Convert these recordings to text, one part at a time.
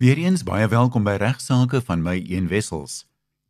Weereens baie welkom by Regsake van my Een Wessels.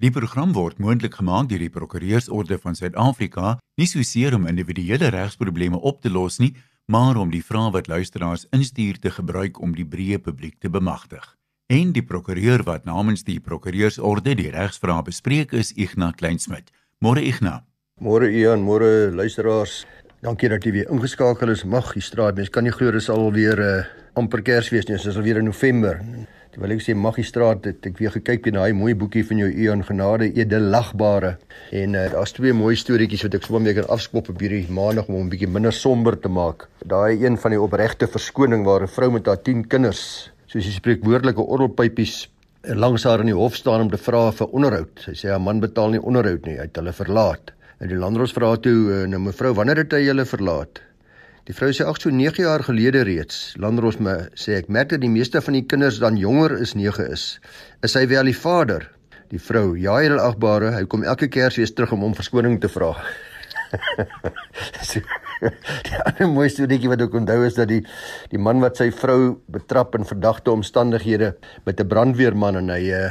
Die program word moontlik gemaak deur die Prokureursorde van Suid-Afrika, nie soseer om individuele regsprobleme op te los nie, maar om die vrae wat luisteraars instuur te gebruik om die breë publiek te bemagtig. En die prokureur wat namens die Prokureursorde die regsvrae bespreek is Ignas Kleinsmid. Môre Ignas. Môre Ian, môre luisteraars. Dankie dat jy weer ingeskakel is. Magistraat, mens kan nie glo dis al weer 'n uh, eh, amper Kersfees nie, dis al weer in November. Terwyl ek sê magistraat het ek weer gekyk in daai mooi boekie van jou Ian Genade Edelagbare en uh, daar's twee mooi storieetjies wat ek sommer weer kan afskop op hierdie maandag om 'n bietjie minder somber te maak. Daai een van die opregte verskoning waar 'n vrou met haar 10 kinders, soos die spreekwoordelike orrelpypies langs haar in die hof staan om te vra vir onderhoud. Sy sê haar man betaal nie onderhoud nie, hy het hulle verlaat. En die landros vra toe, nou mevrou, wanneer het hy julle verlaat? Die vrou sê ag so 9 jaar gelede reeds. Landros me sê ek merk dat die meeste van die kinders dan jonger is 9 is. Is hy wel die vader? Die vrou: Ja, heel agbare, hy kom elke Kersfees terug om om verskoning te vra. die ander mooi storieetjie wat ek onthou is dat die die man wat sy vrou betrap in verdagte omstandighede met 'n brandweerman en hy uh,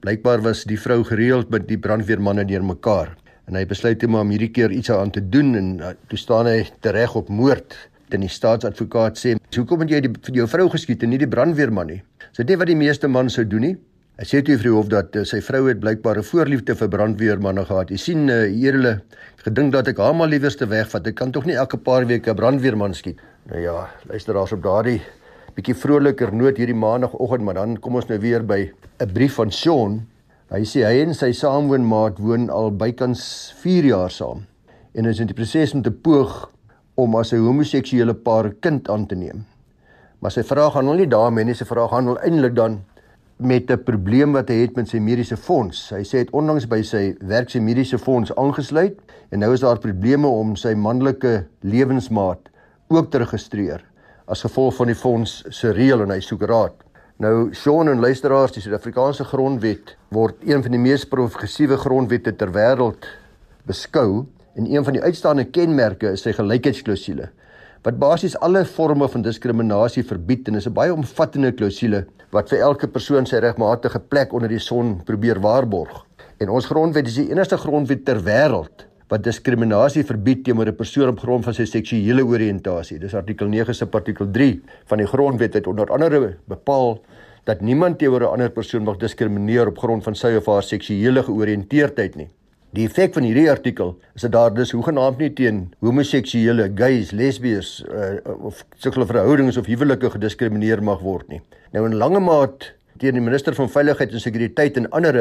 blykbaar was die vrou gereeld met die brandweermanne deurmekaar en hy besluit toe maar om hierdie keer iets aan te doen en uh, toe staan hy tereg op moord. Dan die staatsadvokaat sê: "Hoekom het jy die vir jou vrou geskiet en nie die brandweerman nie?" So, sê wat die meeste man sou doen nie. Hy sê toe vir die hof dat uh, sy vrou het blykbaar 'n voorliefde vir brandweermanne gehad. Jy sien uh, hier hulle gedink dat ek haar maar liewerste wegvat. Ek kan tog nie elke paar weke 'n brandweerman skiet. Nou ja, luister daar's op daardie bietjie vroliker noot hierdie maandagooggend, maar dan kom ons nou weer by 'n brief van Sean Hy sê hy en sy saamwoonmaat woon al bykans 4 jaar saam en is in die proses om te poog om as 'n homoseksuele paar kind aan te neem. Maar sy vraag gaan hom nie daarmee nie, sy vraag hom eintlik dan met 'n probleem wat hy het met sy mediese fonds. Hy sê hy het onlangs by sy werk se mediese fonds aangesluit en nou is daar probleme om sy manlike lewensmaat ook te registreer as gevolg van die fonds se reël en hy soek raad. Nou Sean en luisteraars, die Suid-Afrikaanse grondwet word een van die mees progressiewe grondwette ter wêreld beskou en een van die uitstaande kenmerke is sy gelykheidsklausule wat basies alle forme van diskriminasie verbied en is 'n baie omvattende klousule wat vir elke persoon sy regmatige plek onder die son probeer waarborg. En ons grondwet is die enigste grondwet ter wêreld wat diskriminasie verbied teenoor 'n persoon op grond van sy seksuele oriëntasie. Dis artikel 9 se artikel 3 van die grondwet het onder andere bepaal dat niemand teenoor 'n ander persoon mag diskrimineer op grond van sy of haar seksuele georiënteerdheid nie. Die effek van hierdie artikel is dat daar dus hoegenaamd nie teen homoseksuele, gays, lesbies uh, of sulke verhoudings of huwelike gediskrimineer mag word nie. Nou in lange maat teen die minister van veiligheid en sekuriteit en ander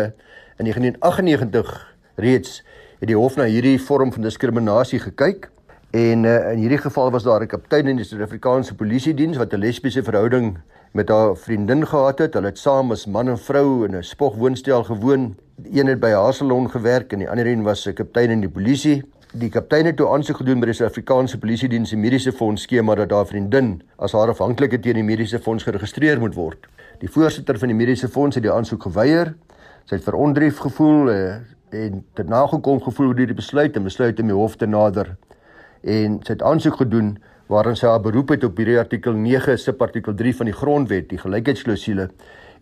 in 1998 reeds het die hof na hierdie vorm van diskriminasie gekyk en uh, in hierdie geval was daar 'n kaptein in die Suid-Afrikaanse Polisie diens wat 'n lesbiese verhouding met haar vriendin gehad het. Hulle het saam as man en vrou in 'n spogwoonstel gewoon. Een het by haar salon gewerk en die ander een was 'n kaptein in die polisie. Die kaptein het toe aansoek gedoen by die Suid-Afrikaanse Polisie diens se mediese fonds skema dat haar vriendin as haar afhanklike teen die mediese fonds geregistreer moet word. Die voorsitter van die mediese fonds het die aansoek geweier. Sy het verontrief gevoel, uh, en het nagekom gevoel oor hierdie besluit en besluit om die hof te nader. En sy het aansoek gedoen waarin sy haar beroep het op hierdie artikel 9 subartikel 3 van die grondwet die gelykheidsklausule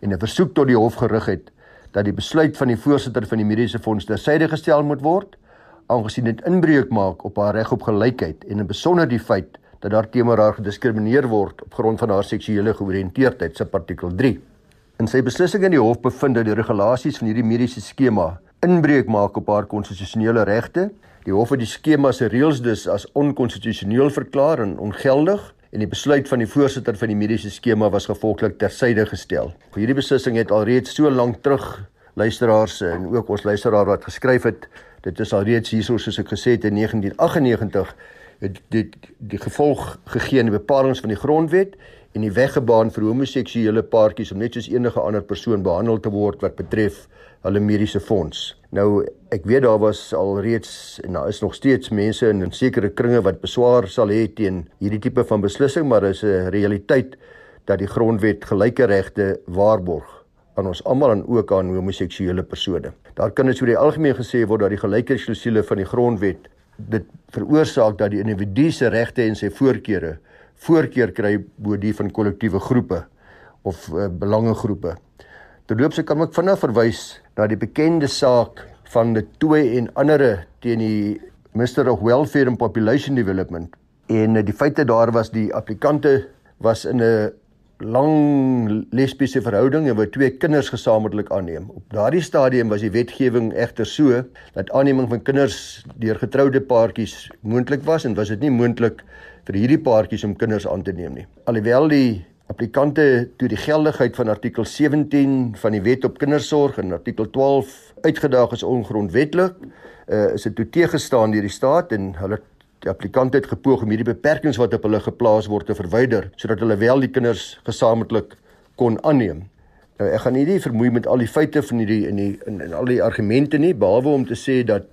en 'n versoek tot die hof gerig het dat die besluit van die voorsitter van die mediese fonds tersyde gestel moet word aangesien dit inbreuk maak op haar reg op gelykheid en in besonder die feit dat daar teenoor haar gediskrimineer word op grond van haar seksuele georiënteerdheid subartikel 3 in sy beslissing in die hof bevind dat die regulasies van hierdie mediese skema inbreuk maak op haar konstitusionele regte. Die hof het die skema se reëls dus as onkonstitusioneel verklaar en ongeldig en die besluit van die voorsitter van die mediese skema was gevolglik tersyde gestel. Hierdie beslissing het alreeds so lank terug luisteraars en ook ons luisteraar wat geskryf het, dit is alreeds hierso soos ek gesê het in 1998 het dit die gevolg gegee in die bepalinge van die grondwet en die weggebaan vir homoseksuele paartjies om net soos enige ander persoon behandel te word wat betref hulle mediese fonds. Nou ek weet daar was al reeds en daar is nog steeds mense in, in sekere kringe wat beswaar sal hê teen hierdie tipe van beslissing, maar is 'n realiteit dat die grondwet gelyke regte waarborg aan ons almal en ook aan homoseksuele persone. Daar kan dit so die algemeen gesê word dat die gelykheidsklausule van die grondwet dit veroorsaak dat die individu se regte en sy voorkeure voorkeur kry bo die van kollektiewe groepe of uh, belangegroepe. Terloops ek kan ook vinnig verwys na die bekende saak van die twee en ander teen die Minister of Welfare and Population Development. En uh, die feite daar was die applikante was in 'n lang lesbiese verhouding en wou twee kinders gesamentlik aanneem. Op daardie stadium was die wetgewing egter so dat aanneming van kinders deur getroude paartjies moontlik was en was dit nie moontlik vir hierdie paartjies om kinders aan te neem nie. Alhoewel die applikante toe die geldigheid van artikel 17 van die Wet op Kindersorg en artikel 12 uitgedaag is ongrondwettig, uh, is dit toe teëgestaan deur die staat en hulle Die applikant het gepoog om hierdie beperkings wat op hulle geplaas word te verwyder sodat hulle wel die kinders gesamentlik kon aanneem. Nou ek gaan nie vermoei met al die feite van hierdie in die in, in al die argumente nie behalwe om te sê dat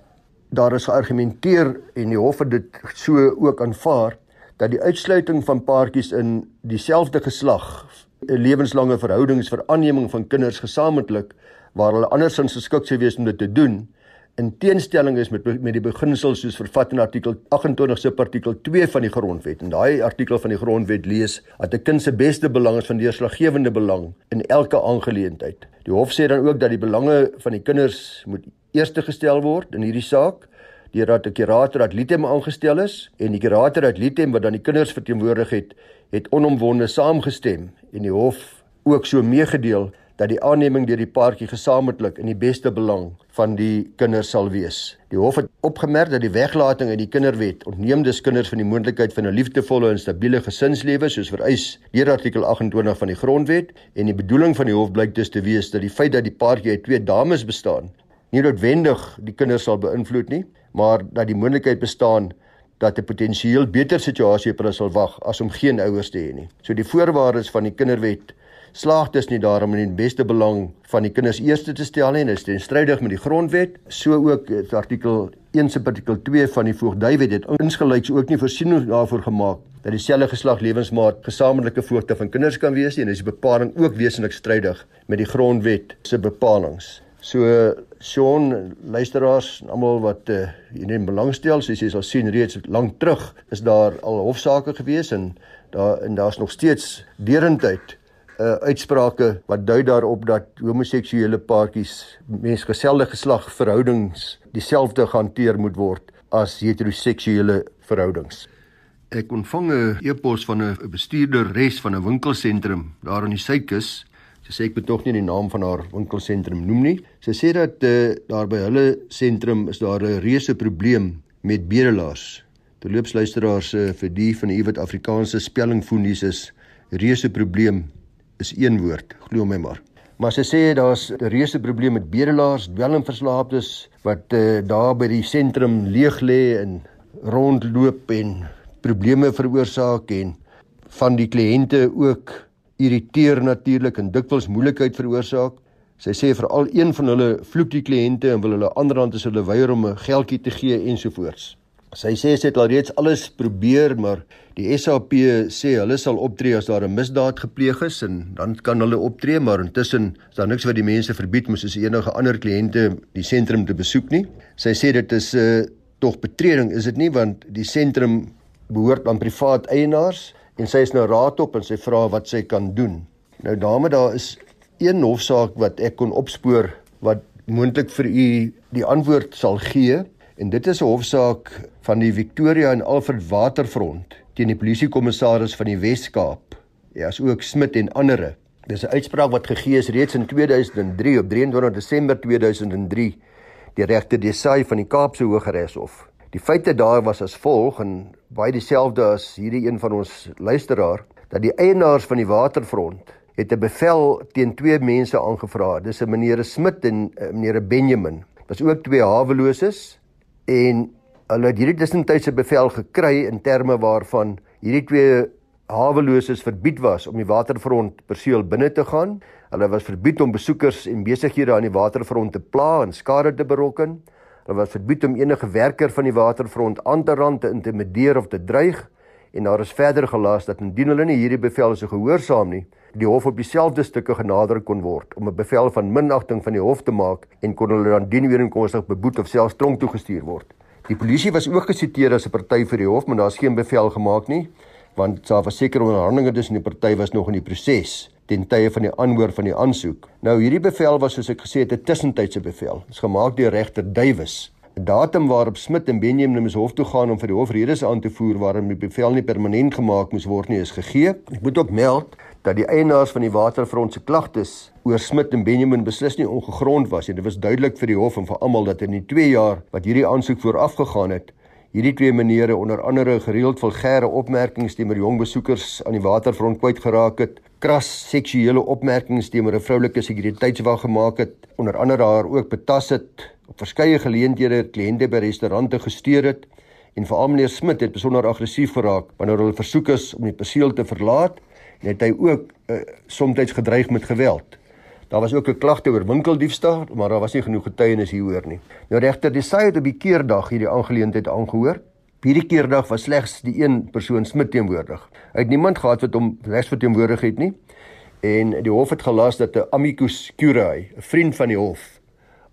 daar is geargumenteer en die hof het dit so ook aanvaar dat die uitsluiting van paartjies in dieselfde geslag 'n lewenslange verhoudings vir aanneming van kinders gesamentlik waar hulle andersins geskik sou wees om dit te doen in teenstelling is met met die beginsels soos vervat in artikel 28 se artikel 2 van die grondwet. En daai artikel van die grondwet lees dat 'n kind se beste belang is van deurslaggewende belang in elke aangeleentheid. Die hof sê dan ook dat die belange van die kinders moet eerste gestel word in hierdie saak deurdat 'n kurator ad litem aangestel is en die kurator ad litem wat dan die kinders verteenwoordig het, het onomwonde saamgestem en die hof ook so meegedeel dat die aanneming deur die paartjie gesamentlik in die beste belang van die kinders sal wees. Die hof het opgemerk dat die weglating uit die kinderwet ontneem dus kinders van die moontlikheid van 'n liefdevolle en stabiele gesinslewe soos vereis deur artikel 28 van die grondwet en die bedoeling van die hof blyk dus te wees dat die feit dat die paartjie uit twee dames bestaan nie noodwendig die kinders sal beïnvloed nie, maar dat die moontlikheid bestaan dat 'n potensieel beter situasie op hulle sal wag as om geen ouers te hê nie. So die voorwaardes van die kinderwet slaag dus nie daarom in die beste belang van die kinders eerste te stel nie en is teenstrydig met die grondwet. So ook het artikel 1 se artikel 2 van die voogdywet het insgelyks ook nie voorsiening daarvoor gemaak dat dieselfde geslag lewensmaat gesamentlike voogte van kinders kan wees nie en is die bepaling ook wesentlik strydig met die grondwet se bepalinge. So Sean luisteraars en almal wat uh, hierin belangstel, soos jy sal sien reeds lank terug is daar al hofsaake gewees en daar en daar's nog steeds derendheid uh, uitsprake wat dui daarop dat homoseksuele paartjies mensgeselde geslag verhoudings dieselfde gehanteer moet word as heteroseksuele verhoudings. Ek ontvang 'n e-pos van 'n bestuurder res van 'n winkelsentrum daar aan die suidkus. Sy sê ek moet tog nie die naam van haar winkelsentrum noem nie. Sy sê dat uh, daar by hulle sentrum is daar 'n reuse probleem met bedelaars. Terloops luisteraars uh, vir die van u wat Afrikaanse spellingfoonies is, reuse probleem is een woord, glo my maar. Maar sy sê daar's 'n reuse probleem met bedelaars, dwelmverslaafdes wat uh, daar by die sentrum leeg lê en rondloop en probleme veroorsaak en van die kliënte ook irriteer natuurlik en dikwels moeilikheid veroorsaak. Sy sê veral een van hulle vloek die kliënte en wil hulle anderhand as hulle weier om 'n geldjie te gee ensovoorts. Sy sê sy het al reeds alles probeer, maar die SAP sê hulle sal optree as daar 'n misdaad gepleeg is en dan kan hulle optree, maar intussen is daar niks wat die mense verbied om soos enige ander kliënte die sentrum te besoek nie. Sy sê dit is 'n uh, eh, tog betreding, is dit nie want die sentrum behoort aan privaat eienaars en sy is nou raad op en sy vra wat sy kan doen. Nou dame, daar is een hofsaak wat ek kon opspoor wat moontlik vir u die antwoord sal gee En dit is 'n hofsaak van die Victoria en Alfred Waterfront teen die polisiekommissaris van die Wes-Kaap. Ja, as ook Smit en ander. Dis 'n uitspraak wat gegee is reeds in 2003 op 23 Desember 2003 deur regter Desai van die Kaapse Hooggeregshof. Die feite daar was as volg en baie dieselfde as hierdie een van ons luisteraar dat die eienaars van die Waterfront het 'n bevel teen twee mense aangevra. Dis 'n meneer Smit en 'n meneer Benjamin. Daar's ook twee haweloses en hulle het hierdie tussentydse bevel gekry in terme waarvan hierdie twee haweloses verbied was om die waterfront perseel binne te gaan. Hulle was verbied om besoekers en besighede aan die waterfront te pla en skade te berokken. Hulle was verbied om enige werker van die waterfront aan te rand te intimideer of te dreig en daar is verder gelas dat indien hulle nie hierdie bevel sou gehoorsaam nie, die hof op dieselfde stukke genader kon word om 'n bevel van minagting van die hof te maak en kon hulle dan dien weer in konstig beboet of selfs tronk toe gestuur word. Die polisie was ook gesiteer as 'n party vir die hof, maar daar's geen bevel gemaak nie want daar was sekere onderhandelinge tussen die party was nog in die proses ten tye van die aanhoor van die aansoek. Nou hierdie bevel was soos ek gesê het 'n tussentydse bevel. Dit is gemaak deur regter Duwys. 'n Datum waarop Smit en Benjamin moes hof toe gaan om vir die hof redes aan te voer waarom die bevel nie permanent gemaak moes word nie is gegee. Ek moet ook meld dat die eienaars van die waterfront se klagtes oor Smit en Benjamin beslis nie ongegrond was nie. Dit was duidelik vir die hof en vir almal dat in die 2 jaar wat hierdie aansoek voorafgegaan het, hierdie twee menere onder andere gereeld vulgêre opmerkings teenoor jong besoekers aan die waterfront kwyt geraak het, kras seksuele opmerkings teenoor 'n vroulike sekuriteitswag gemaak het, onder andere haar ook betas het, op verskeie geleenthede kliënte by restaurante gesteer het en veral meneer Smit het besonder aggressief geraak wanneer hulle versoek is om die perseel te verlaat en het hy ook uh, soms gedreig met geweld. Daar was ook 'n klagte oor winkeldiefstal, maar daar was nie genoeg getuienis hieroor nie. Nou regter Desai het op die keerdag hierdie aangeleentheid aangehoor. Hierdie keerdag was slegs die een persoon Smit teenwoordig. Hy het niemand gehad wat hom regs verteenwoordig het nie. En die hof het gelas dat 'n amicus curiae, 'n vriend van die hof,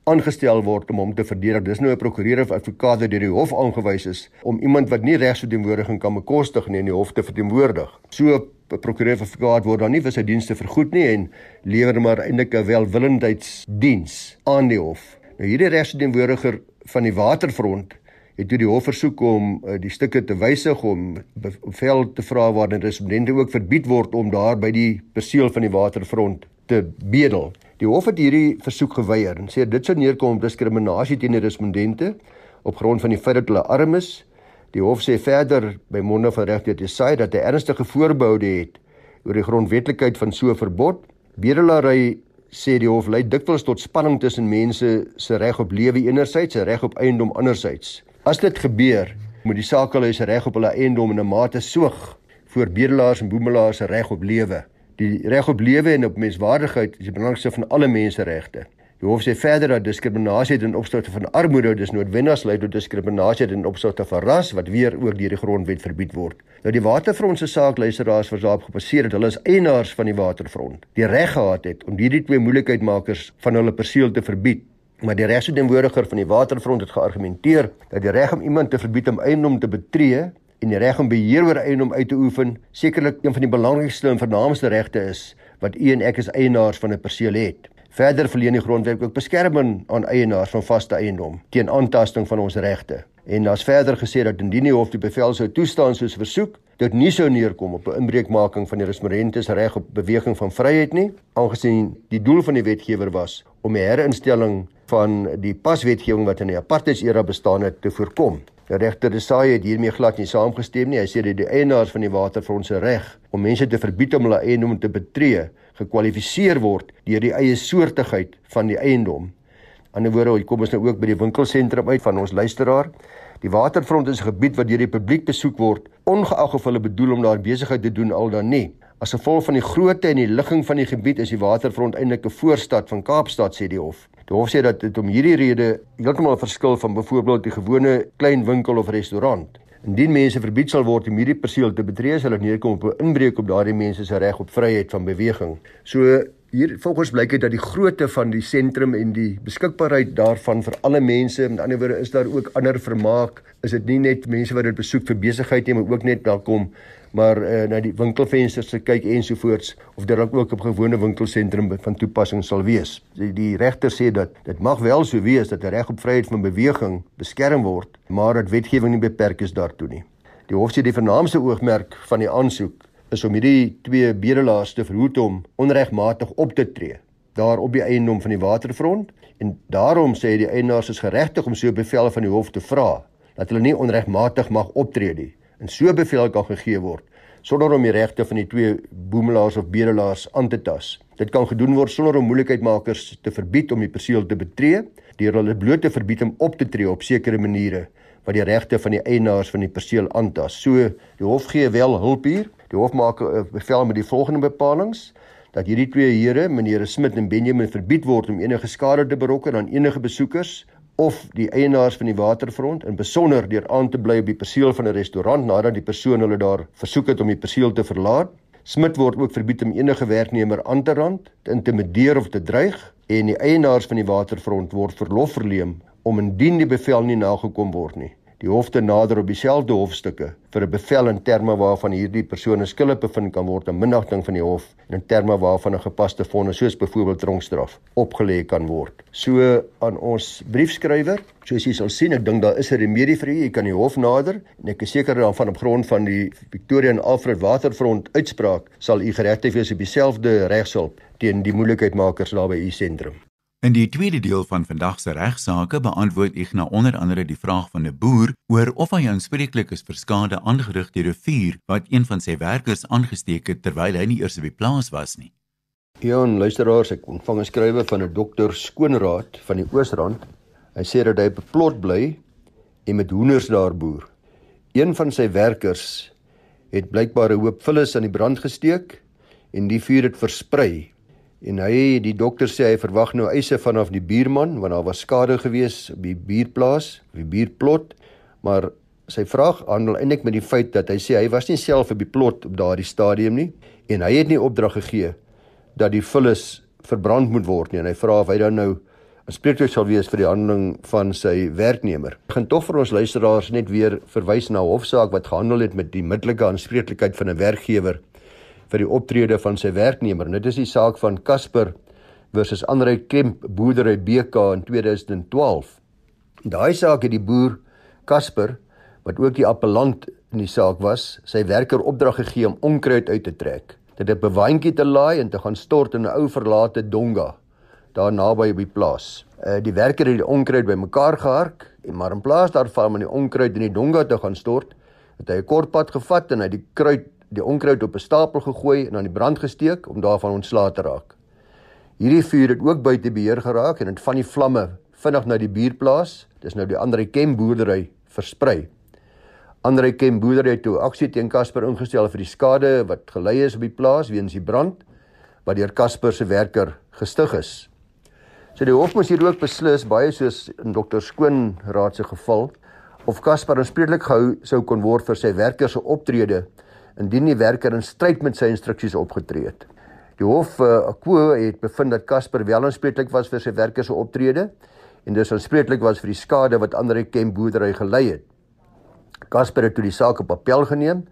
aangestel word om hom te verdedig. Dis nou 'n prokureur of advokaat wat deur die hof aangewys is om iemand wat nie regsverteenwoordiging kan bekostig nie in die hof te verteenwoordig. So 'n prokureur of advokaat word dan nie vir sy dienste vergoed nie en lewer maar eintlik 'n welwillendheidsdiens aan die hof. Nou hierdie regsverteenwoordiger van die waterfront het toe die hof versoek om uh, die stukke te wysig om bevel te vra waarin residente ook verbied word om daar by die perseel van die waterfront te bedel. Die hof het hierdie versoek geweier en sê dit sou neerkom op diskriminasie teen die respondente op grond van die feit dat hulle arm is. Die hof sê verder by monde van regter te sê dat hy ernstige voorbehoude het oor die grondwetlikheid van so 'n verbod. Bedelary sê die hof lei dikwels tot spanning tussen mense se reg op lewe enerzijds en reg op eiendom anderzijds. As dit gebeur, moet die sakehuis reg op hulle eiendom in 'n mate soog voor bedelaars en boemelaars se reg op lewe. Die reg op lewe en op menswaardigheid is die belangrikste van alle menseregte. Die hof sê verder dat diskriminasie ten opsigte van armoede dus noodwendig lei tot diskriminasie ten opsigte van ras wat weer ook deur die grondwet verbied word. Nou die waterfront se saak luisteraars was daarop gebaseer dat hulle as eienaars van die waterfront die reg gehad het om hierdie twee moeilikheidmakers van hulle perseel te verbied. Maar die regsverteenwoordiger van die waterfront het geargumenteer dat die reg om iemand te verbied om eiendom te betree en die reg om beheer oor eiendom uit te oefen sekerlik een van die belangrikste en vernaamste regte is wat u en ek as eienaars van 'n perseel het. Verder verleen die grondwet ook beskerming aan eienaars van vaste eiendom teen aantasting van ons regte. En daar's verder gesê dat indien die hof die bevel sou toestaan soos versoek, dit nie sou neerkom op 'n inbreukmaking van die resmerentes reg op beweging van vryheid nie, aangesien die doel van die wetgewer was om die herinstelling van die paswetgewing wat in die apartheidsera bestaan het te voorkom. Regter Desai het hiermee glad nie saamgestem nie. Hy sê dat die eienaars van die waterfront se reg om mense te verbied om hulle eiendom te betree, gekwalifiseer word deur die eie soortigheid van die eiendom. Aan die woorde, kom ons nou ook by die winkelsentrum uit van ons luisteraar. Die waterfront is 'n gebied wat deur die publiek besoek word, ongeag of hulle bedoel om daar besigheid te doen al dan nie. As gevolg van die grootte en die ligging van die gebied is die waterfront eintlik 'n voorstad van Kaapstad sê die hof. Die hof sê dat dit om hierdie rede heeltemal verskil van byvoorbeeld die gewone klein winkel of restaurant. Indien mense verbied sal word om hierdie perseel te betree, sal dit neerkom op 'n inbreuk op daardie mense se reg op vryheid van beweging. So hier volgens blyk dit dat die grootte van die sentrum en die beskikbaarheid daarvan vir alle mense, met ander woorde is daar ook ander vermaak. Is dit nie net mense wat dit besoek vir besigheid nie, maar ook net welkom maar uh, na die winkelvensters te kyk ensovoorts of dit dalk ook op gewone winkelsentrum van toepassing sal wees. Die, die regter sê dat dit mag wel so wees dat 'n reg op vryheid van beweging beskerm word, maar dat wetgewing nie beperk is daartoe nie. Die hof sê die vernaamste oogmerk van die aansoek is om hierdie twee bedelaars te verhoed om onregmatig op te tree daar op die eiendom van die waterfront en daarom sê die eienaars is geregtig om so 'n bevel van die hof te vra dat hulle nie onregmatig mag optree nie en so bevel kan gegee word sonder om die regte van die twee boemelaars of bedelaars aan te tas. Dit kan gedoen word sonder om moeilikheidmakers te verbied om die perseel te betree, deur hulle bloot te verbied om op te tree op sekere maniere wat die regte van die eienaars van die perseel aantas. So die hof gee wel hulp hier. Die hof maak 'n bevel met die volgende bepalinge dat hierdie twee here, meneer Smit en Benjamin, verbied word om enige skade te berokken aan enige besoekers of die eienaars van die waterfront in besonder deur aan te bly op die perseel van 'n restaurant nadat die persoon hulle daar versoek het om die perseel te verlaat. Smit word ook verbied om enige werknemer aan te rand, te intimideer of te dreig en die eienaars van die waterfront word verlof verleem om indien die bevel nie nagekom word nie, die hof te nader op dieselfde hofstukke vir 'n bevel in terme waarvan hierdie persone skuldig bevind kan word in minagting van die hof en in terme waarvan 'n gepaste vonnis soos byvoorbeeld tronkstraf opgelê kan word. So aan ons briefskrywer, soos jy sal sien, ek dink daar is 'n remedie vir u. Jy kan die hof nader en ek is seker daarvan op grond van die Victoria en Alfred Waterfront uitspraak sal u geregtig wees op dieselfde regshulp teen die moeilikheidmakers daar by u sentrum. In die tweede deel van vandag se regsaake beantwoord Igna onder andere die vraag van 'n boer oor of hy aanspreeklik is vir skade aangerig deur 'n vuur wat een van sy werkers aangesteek het terwyl hy nie eers op die plaas was nie. Ja, en luisteraars, ek ontvang 'n skrywe van 'n dokter Skoonraad van die Oosrand. Hy sê dat hy op 'n plot bly en met hoenders daar boer. Een van sy werkers het blykbaar 'n hoop vullis aan die brand gesteek en die vuur het versprei En hy die dokter sê hy verwag nou eise vanaf die buurman want daar was skade gewees op die buurplaas, op die buurplot, maar sy vraag handel eintlik met die feit dat hy sê hy was nie self op die plot op daardie stadium nie en hy het nie opdrag gegee dat die vullis verbrand moet word nie en hy vra of hy dan nou aanspreeklik sal wees vir die handeling van sy werknemer. Ek gaan tog vir ons luisteraars net weer verwys na 'n hofsaak wat gehandel het met die middelike aanspreeklikheid van 'n werkgewer vir die optrede van sy werknemer. Dit is die saak van Casper versus Andre Kemp boerdery BK in 2012. In daai saak het die boer Casper wat ook die appellant in die saak was, sy werker opdrag gegee om onkruid uit te trek. Dit het 'n bewaantjie te laai en te gaan stort in 'n ou verlate donga daar naby op die plaas. Uh die werker het die onkruid bymekaar gehark en maar in plaas daarvan om die onkruid in die donga te gaan stort, het hy 'n kort pad gevat en hy die kruid die onkruid op 'n stapel gegooi en aan die brand gesteek om daarvan ontslae te raak. Hierdie vuur het ook buite beheer geraak en het van die vlamme vinnig na die buurplaas, dis nou die Andre Kem boerdery versprei. Andre Kem boerdery het toe aksie teen Casper ingestel vir die skade wat gelei is op die plaas weens die brand wat deur Casper se werker gestig is. So die hof moes hier ook beslis baie soos in dokter Skoon raad se geval of Casper aanspreeklik gehou sou kon word vir sy werker se optrede indien die werker in stryd met sy instruksies opgetree het. Die hof uh, Akwo het bevind dat Casper wel aanspreeklik was vir sy werker se optrede en dus aanspreeklik was vir die skade wat ander Kemp boerdery gelei het. Casper het toe die saak op appel geneem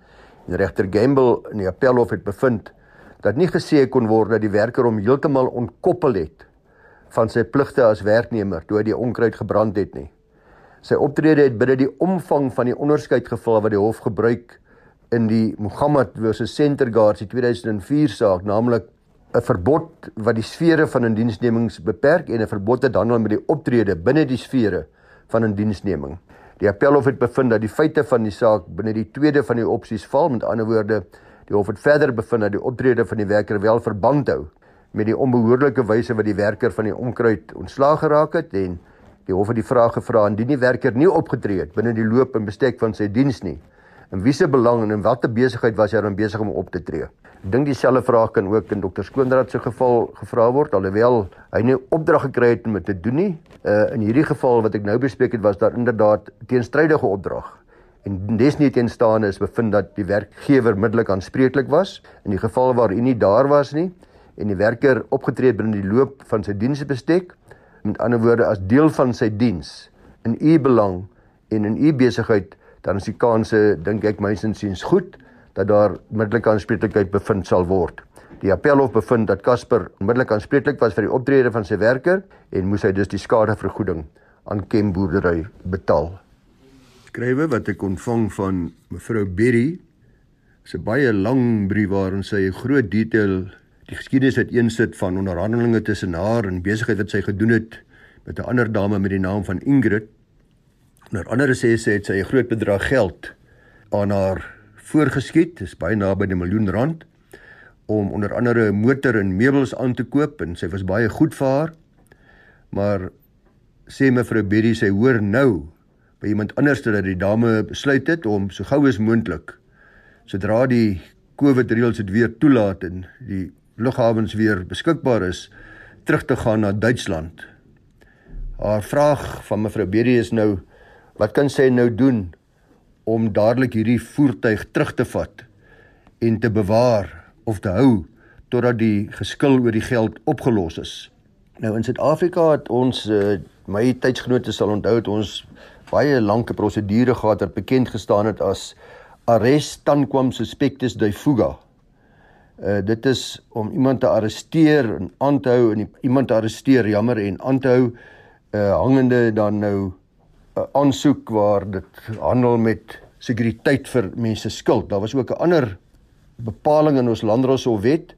en regter Gamble in die appelhof het bevind dat nie gesê kon word dat die werker hom heeltemal ontkoppel het van sy pligte as werknemer toe hy die onkruid gebrand het nie. Sy optrede het binne die omvang van die onderskeid geval wat die hof gebruik in die Muhammad versus Centerguards die 2004 saak, naamlik 'n verbod wat die sfere van 'n diensnemings beperk en 'n verbod wat handel met die optrede binne die sfere van 'n diensneming. Die appelhof het bevind dat die feite van die saak binne die tweede van die opsies val, met ander woorde, die hof het verder bevind dat die optrede van die werker wel verband hou met die onbehoorlike wyse wat die werker van die onkruid ontslaag geraak het en die hof het die vraag gevra indien die werker nie opgetree het binne die loop en bestek van sy diens nie In wie se belang en in watter besigheid was hy dan besig om op te tree? Ek dink dieselfde vraag kan ook in dokter Skoondraad se geval gevra word alhoewel hy nie opdrag gekry het om dit te doen nie. Uh in hierdie geval wat ek nou bespreek het was daar inderdaad teenstrydige opdrag. En dis nie teenstaande is bevind dat die werkgewer middelik aanspreeklik was in die geval waar hy nie daar was nie en die werker opgetree het binne die loop van sy diensbestek met ander woorde as deel van sy diens in u belang en in u besigheid dan is die kanse dink ek mynsins goed dat daar middelike aanspreeklikheid bevind sal word. Die appelhof bevind dat Casper onmiddellik aanspreeklik was vir die optrede van sy werker en moes hy dus die skadevergoeding aan Kem boerdery betaal. Skrywe wat ek ontvang van mevrou Berry is 'n baie lang brief waarin sy groot detail die geskiedenis uiteensit van onderhandelinge tussen haar en besigheid wat sy gedoen het met 'n ander dame met die naam van Ingrid Onder andere sê sy het sy 'n groot bedrag geld aan haar voorgeskiet, dis baie naby 'n miljoen rand om onder andere 'n motor en meubels aan te koop en sy was baie goed vir haar. Maar sê mevrou Berry sy hoor nou by iemand anders dat die dame besluit het om so gou as moontlik sodra die COVID reëls dit weer toelaat en die lughawens weer beskikbaar is terug te gaan na Duitsland. Haar vraag van mevrou Berry is nou Wat kan sy nou doen om dadelik hierdie voertuig terug te vat en te bewaar of te hou totdat die geskil oor die geld opgelos is? Nou in Suid-Afrika het ons uh, my tydsgenote sal onthou het ons baie lanke prosedure gehad wat bekend gestaan het as arrest tanquam suspectus de fuga. Uh dit is om iemand te arresteer en aan te hou en iemand te arresteer jammer en aan te hou uh hangende dan nou 'n aansoek waar dit handel met sekuriteit vir mense skuld. Daar was ook 'n ander bepaling in ons landroswet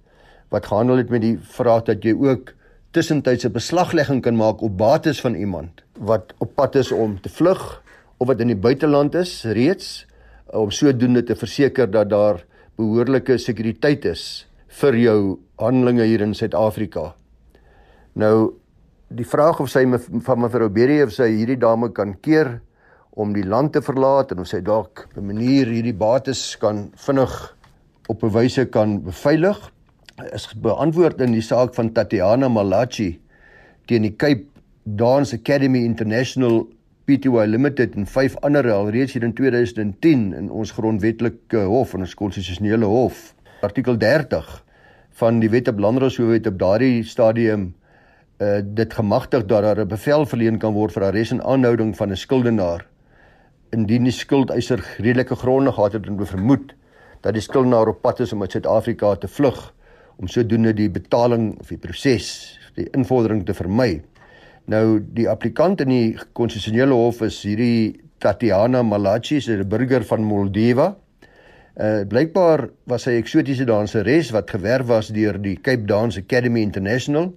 wat gehandel het met die vraag dat jy ook tussentydse beslaglegging kan maak op bates van iemand wat op pad is om te vlug of wat in die buiteland is reeds om sodoende te verseker dat daar behoorlike sekuriteit is vir jou handelinge hier in Suid-Afrika. Nou die vraag of sy van mevrou Berry of sy hierdie dame kan keer om die land te verlaat en of sy dalk op 'n manier hierdie bates kan vinnig op 'n wyse kan beveilig is beantwoord in die saak van Tatiana Malachi teen die Cape Dance Academy International Pty Limited en vyf ander alreeds hier in 2010 in ons grondwetlike hof en ons konstitusionele hof. Artikel 30 van die wet op landroshoofwet op daardie stadium uh dit gemagtig dat daar 'n bevel verleen kan word vir arrest en aanhouding van 'n skuldenaar indien die skuldeiser redelike gronde gehad het om te vermoed dat die skuldenaar op pad is om uit Suid-Afrika te vlug om sodoende die betaling of die proses die invordering te vermy. Nou die applikant in die konstitusionele hof is hierdie Tatiana Malachi, sy is 'n burger van Moldova. Uh blykbaar was sy eksotiese danseres wat gewerf was deur die Cape Dance Academy International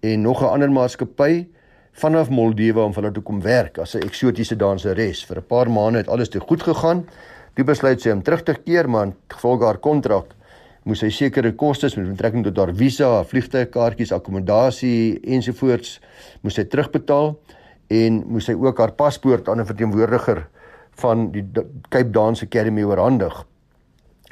en nog 'n ander maatskappy vanaf Moldova om vir hulle te kom werk as 'n eksotiese danseres. Vir 'n paar maande het alles te goed gegaan. Toe besluit sy om terug te keer, maar gevolg haar kontrak moes hy sekere kostes met betrekking tot haar visa, haar vliegtuigkaartjies, akkommodasie ensovoorts moes hy terugbetaal en moes hy ook haar paspoort aan 'n verteenwoordiger van die Cape Dance Academy oorhandig.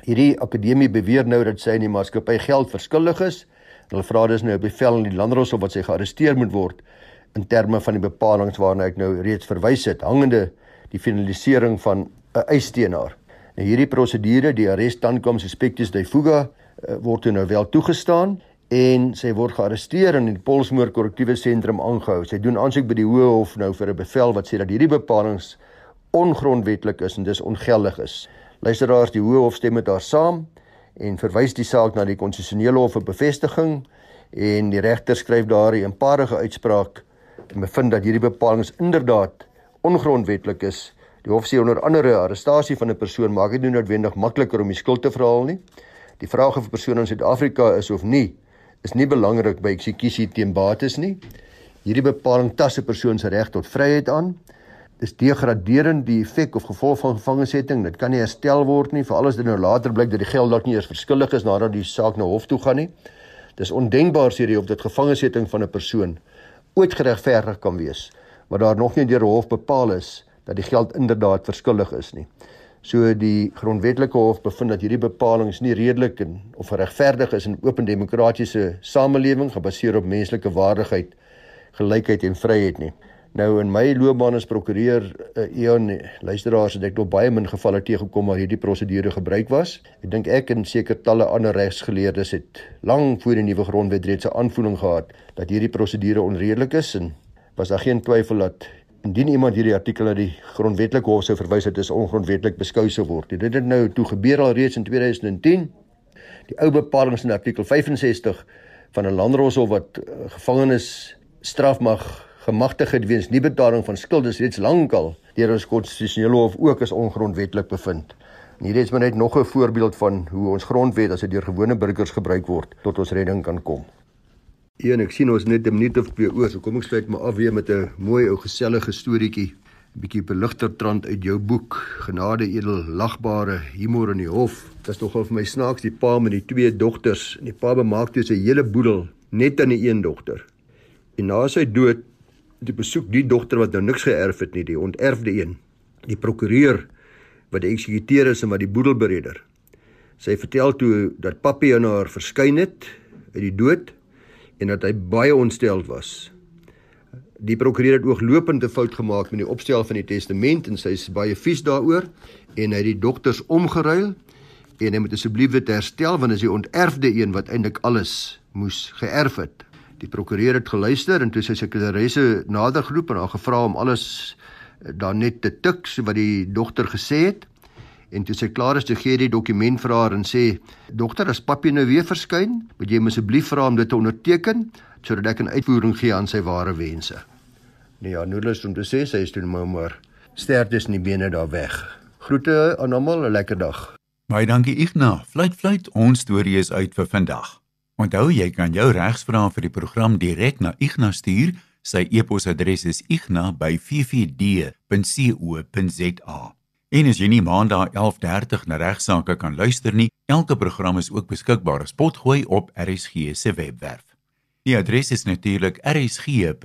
Hierdie akademie beweer nou dat sy in die maatskappy geld verskuldig is. Hulle vra dus nou op bevel in die landros of wat sy gearresteer moet word in terme van die bepalinge waarna ek nou reeds verwys het, hangende die finalisering van 'n eisteenaar. Nou hierdie prosedure, die arrest tankom suspectus de fuga, uh, word nou wel toegestaan en sy word gearresteer en in die Polsmoor korrektiewe sentrum aangehou. Sy doen aansoek by die Hoë Hof nou vir 'n bevel wat sê dat hierdie bepalinge ongrondwetlik is en dis ongeldig is. Luisteraars, die Hoë Hof stem met haar saam en verwys die saak na die konstitusionele hof vir bevestiging en die regter skryf daar 'n eenparige uitspraak en bevind dat hierdie bepalinge inderdaad ongrondwetlik is Die hof sê onder andere arrestasie van 'n persoon maak dit nie noodwendig makliker om die skuld te verhaal nie. Die vraag of 'n persoon in Suid-Afrika is of nie, is nie belangrik by eksekusie teen bates nie. Hierdie bepaling tas 'n persoon se reg tot vryheid aan. Dis degraderend die effek of gevolg van gevangesetting. Dit kan nie herstel word nie, veral as dit nou later blyk dat die geld dalk nie eers verskuldig is nadat die saak na hof toe gaan nie. Dis ondenkbaar sê die hof dat gevangesetting van 'n persoon ooit geregverdig kan wees, maar daar nog nie deur 'n hof bepaal is dat die geld inderdaad verskuldig is nie. So die grondwetlike hof bevind dat hierdie bepalinge nie redelik en of regverdig is in 'n open demokratiese samelewing gebaseer op menslike waardigheid, gelykheid en vryheid nie. Nou in my loopbaan as prokureur uh, Eon luisteraars het ek nog baie min gevalle teëgekom waar hierdie prosedure gebruik was. Ek dink ek en seker talle ander regsgeleerdes het lank voor die nuwe grondwet reeds 'n aanvoeling gehad dat hierdie prosedure onredelik is en was daar geen twyfel dat indien iemand hierdie artikel na die grondwetlike hof sou verwys het is ongrondwetlik beskou sou word. Dit het nou toe gebeur al reeds in 2010. Die ou bepalinge in artikel 65 van 'n landroshof wat uh, gevangenes straf mag gemagtig het weens nie betaling van skuld is reeds lankal deur ons konstitusionele hof ook as ongrondwetlik bevind. En hier is maar net nog 'n voorbeeld van hoe ons grondwet as dit deur gewone burgers gebruik word tot ons redding kan kom. Een, ek sien ons net 'n minuut of twee oor, so kom ek sluit maar af weer met 'n mooi ou gesellige storieetjie, 'n bietjie beligter trant uit jou boek, Genade edel lagbare humor in die hof. Dit is nogal vir my snaaks die pa met die twee dogters en die pa bemaak toe sy hele boedel net aan die een dogter. En na sy dood het besoek die dogter wat nou niks geërf het nie, die onterfde een, die prokureur wat die eksekuteur is en wat die boedel bereder. Sy vertel toe dat papi aan haar verskyn het uit die dood en dat hy baie ontsteld was. Die prokureur het ooglopend 'n fout gemaak met die opstel van die testament en sy is baie vies daaroor en hy het die dokters omgeruil en hy moet asseblief dit herstel want is die onterfde een wat eintlik alles moes geërf het. Die prokureur het geluister en toe sy sekretaresse nader geroep en haar gevra om alles daar net te tik so wat die dogter gesê het. En toe sy klaar is, toe gee die dokument vir haar en sê: "Dogter, as papie nou weer verskyn, moet jy asseblief vra om dit te onderteken sodat ek 'n uitvoering gee aan sy ware wense." Nee ja, Noelus om te sê sy is toe nou maar sterktes in die bene daar weg. Groete aan almal, 'n lekker dag. Baie dankie Ignas. Fluit fluit, ons storie is uit vir vandag. Onthou jy kan jou regsvrae vir die program direk na Ignas stuur. Sy e-posadres is igna@ffd.co.za. En as jy nie maandag 11:30 na regsaake kan luister nie, elke program is ook beskikbaar as potgooi op RSG se webwerf. Die adres is natuurlik rsg.co.za.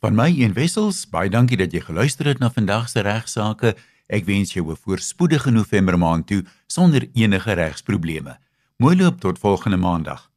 Van my een wessels, baie dankie dat jy geluister het na vandag se regsaake. Ek wens jou 'n voorspoedige November maand toe sonder enige regsprobleme. Mooi loop tot volgende maandag.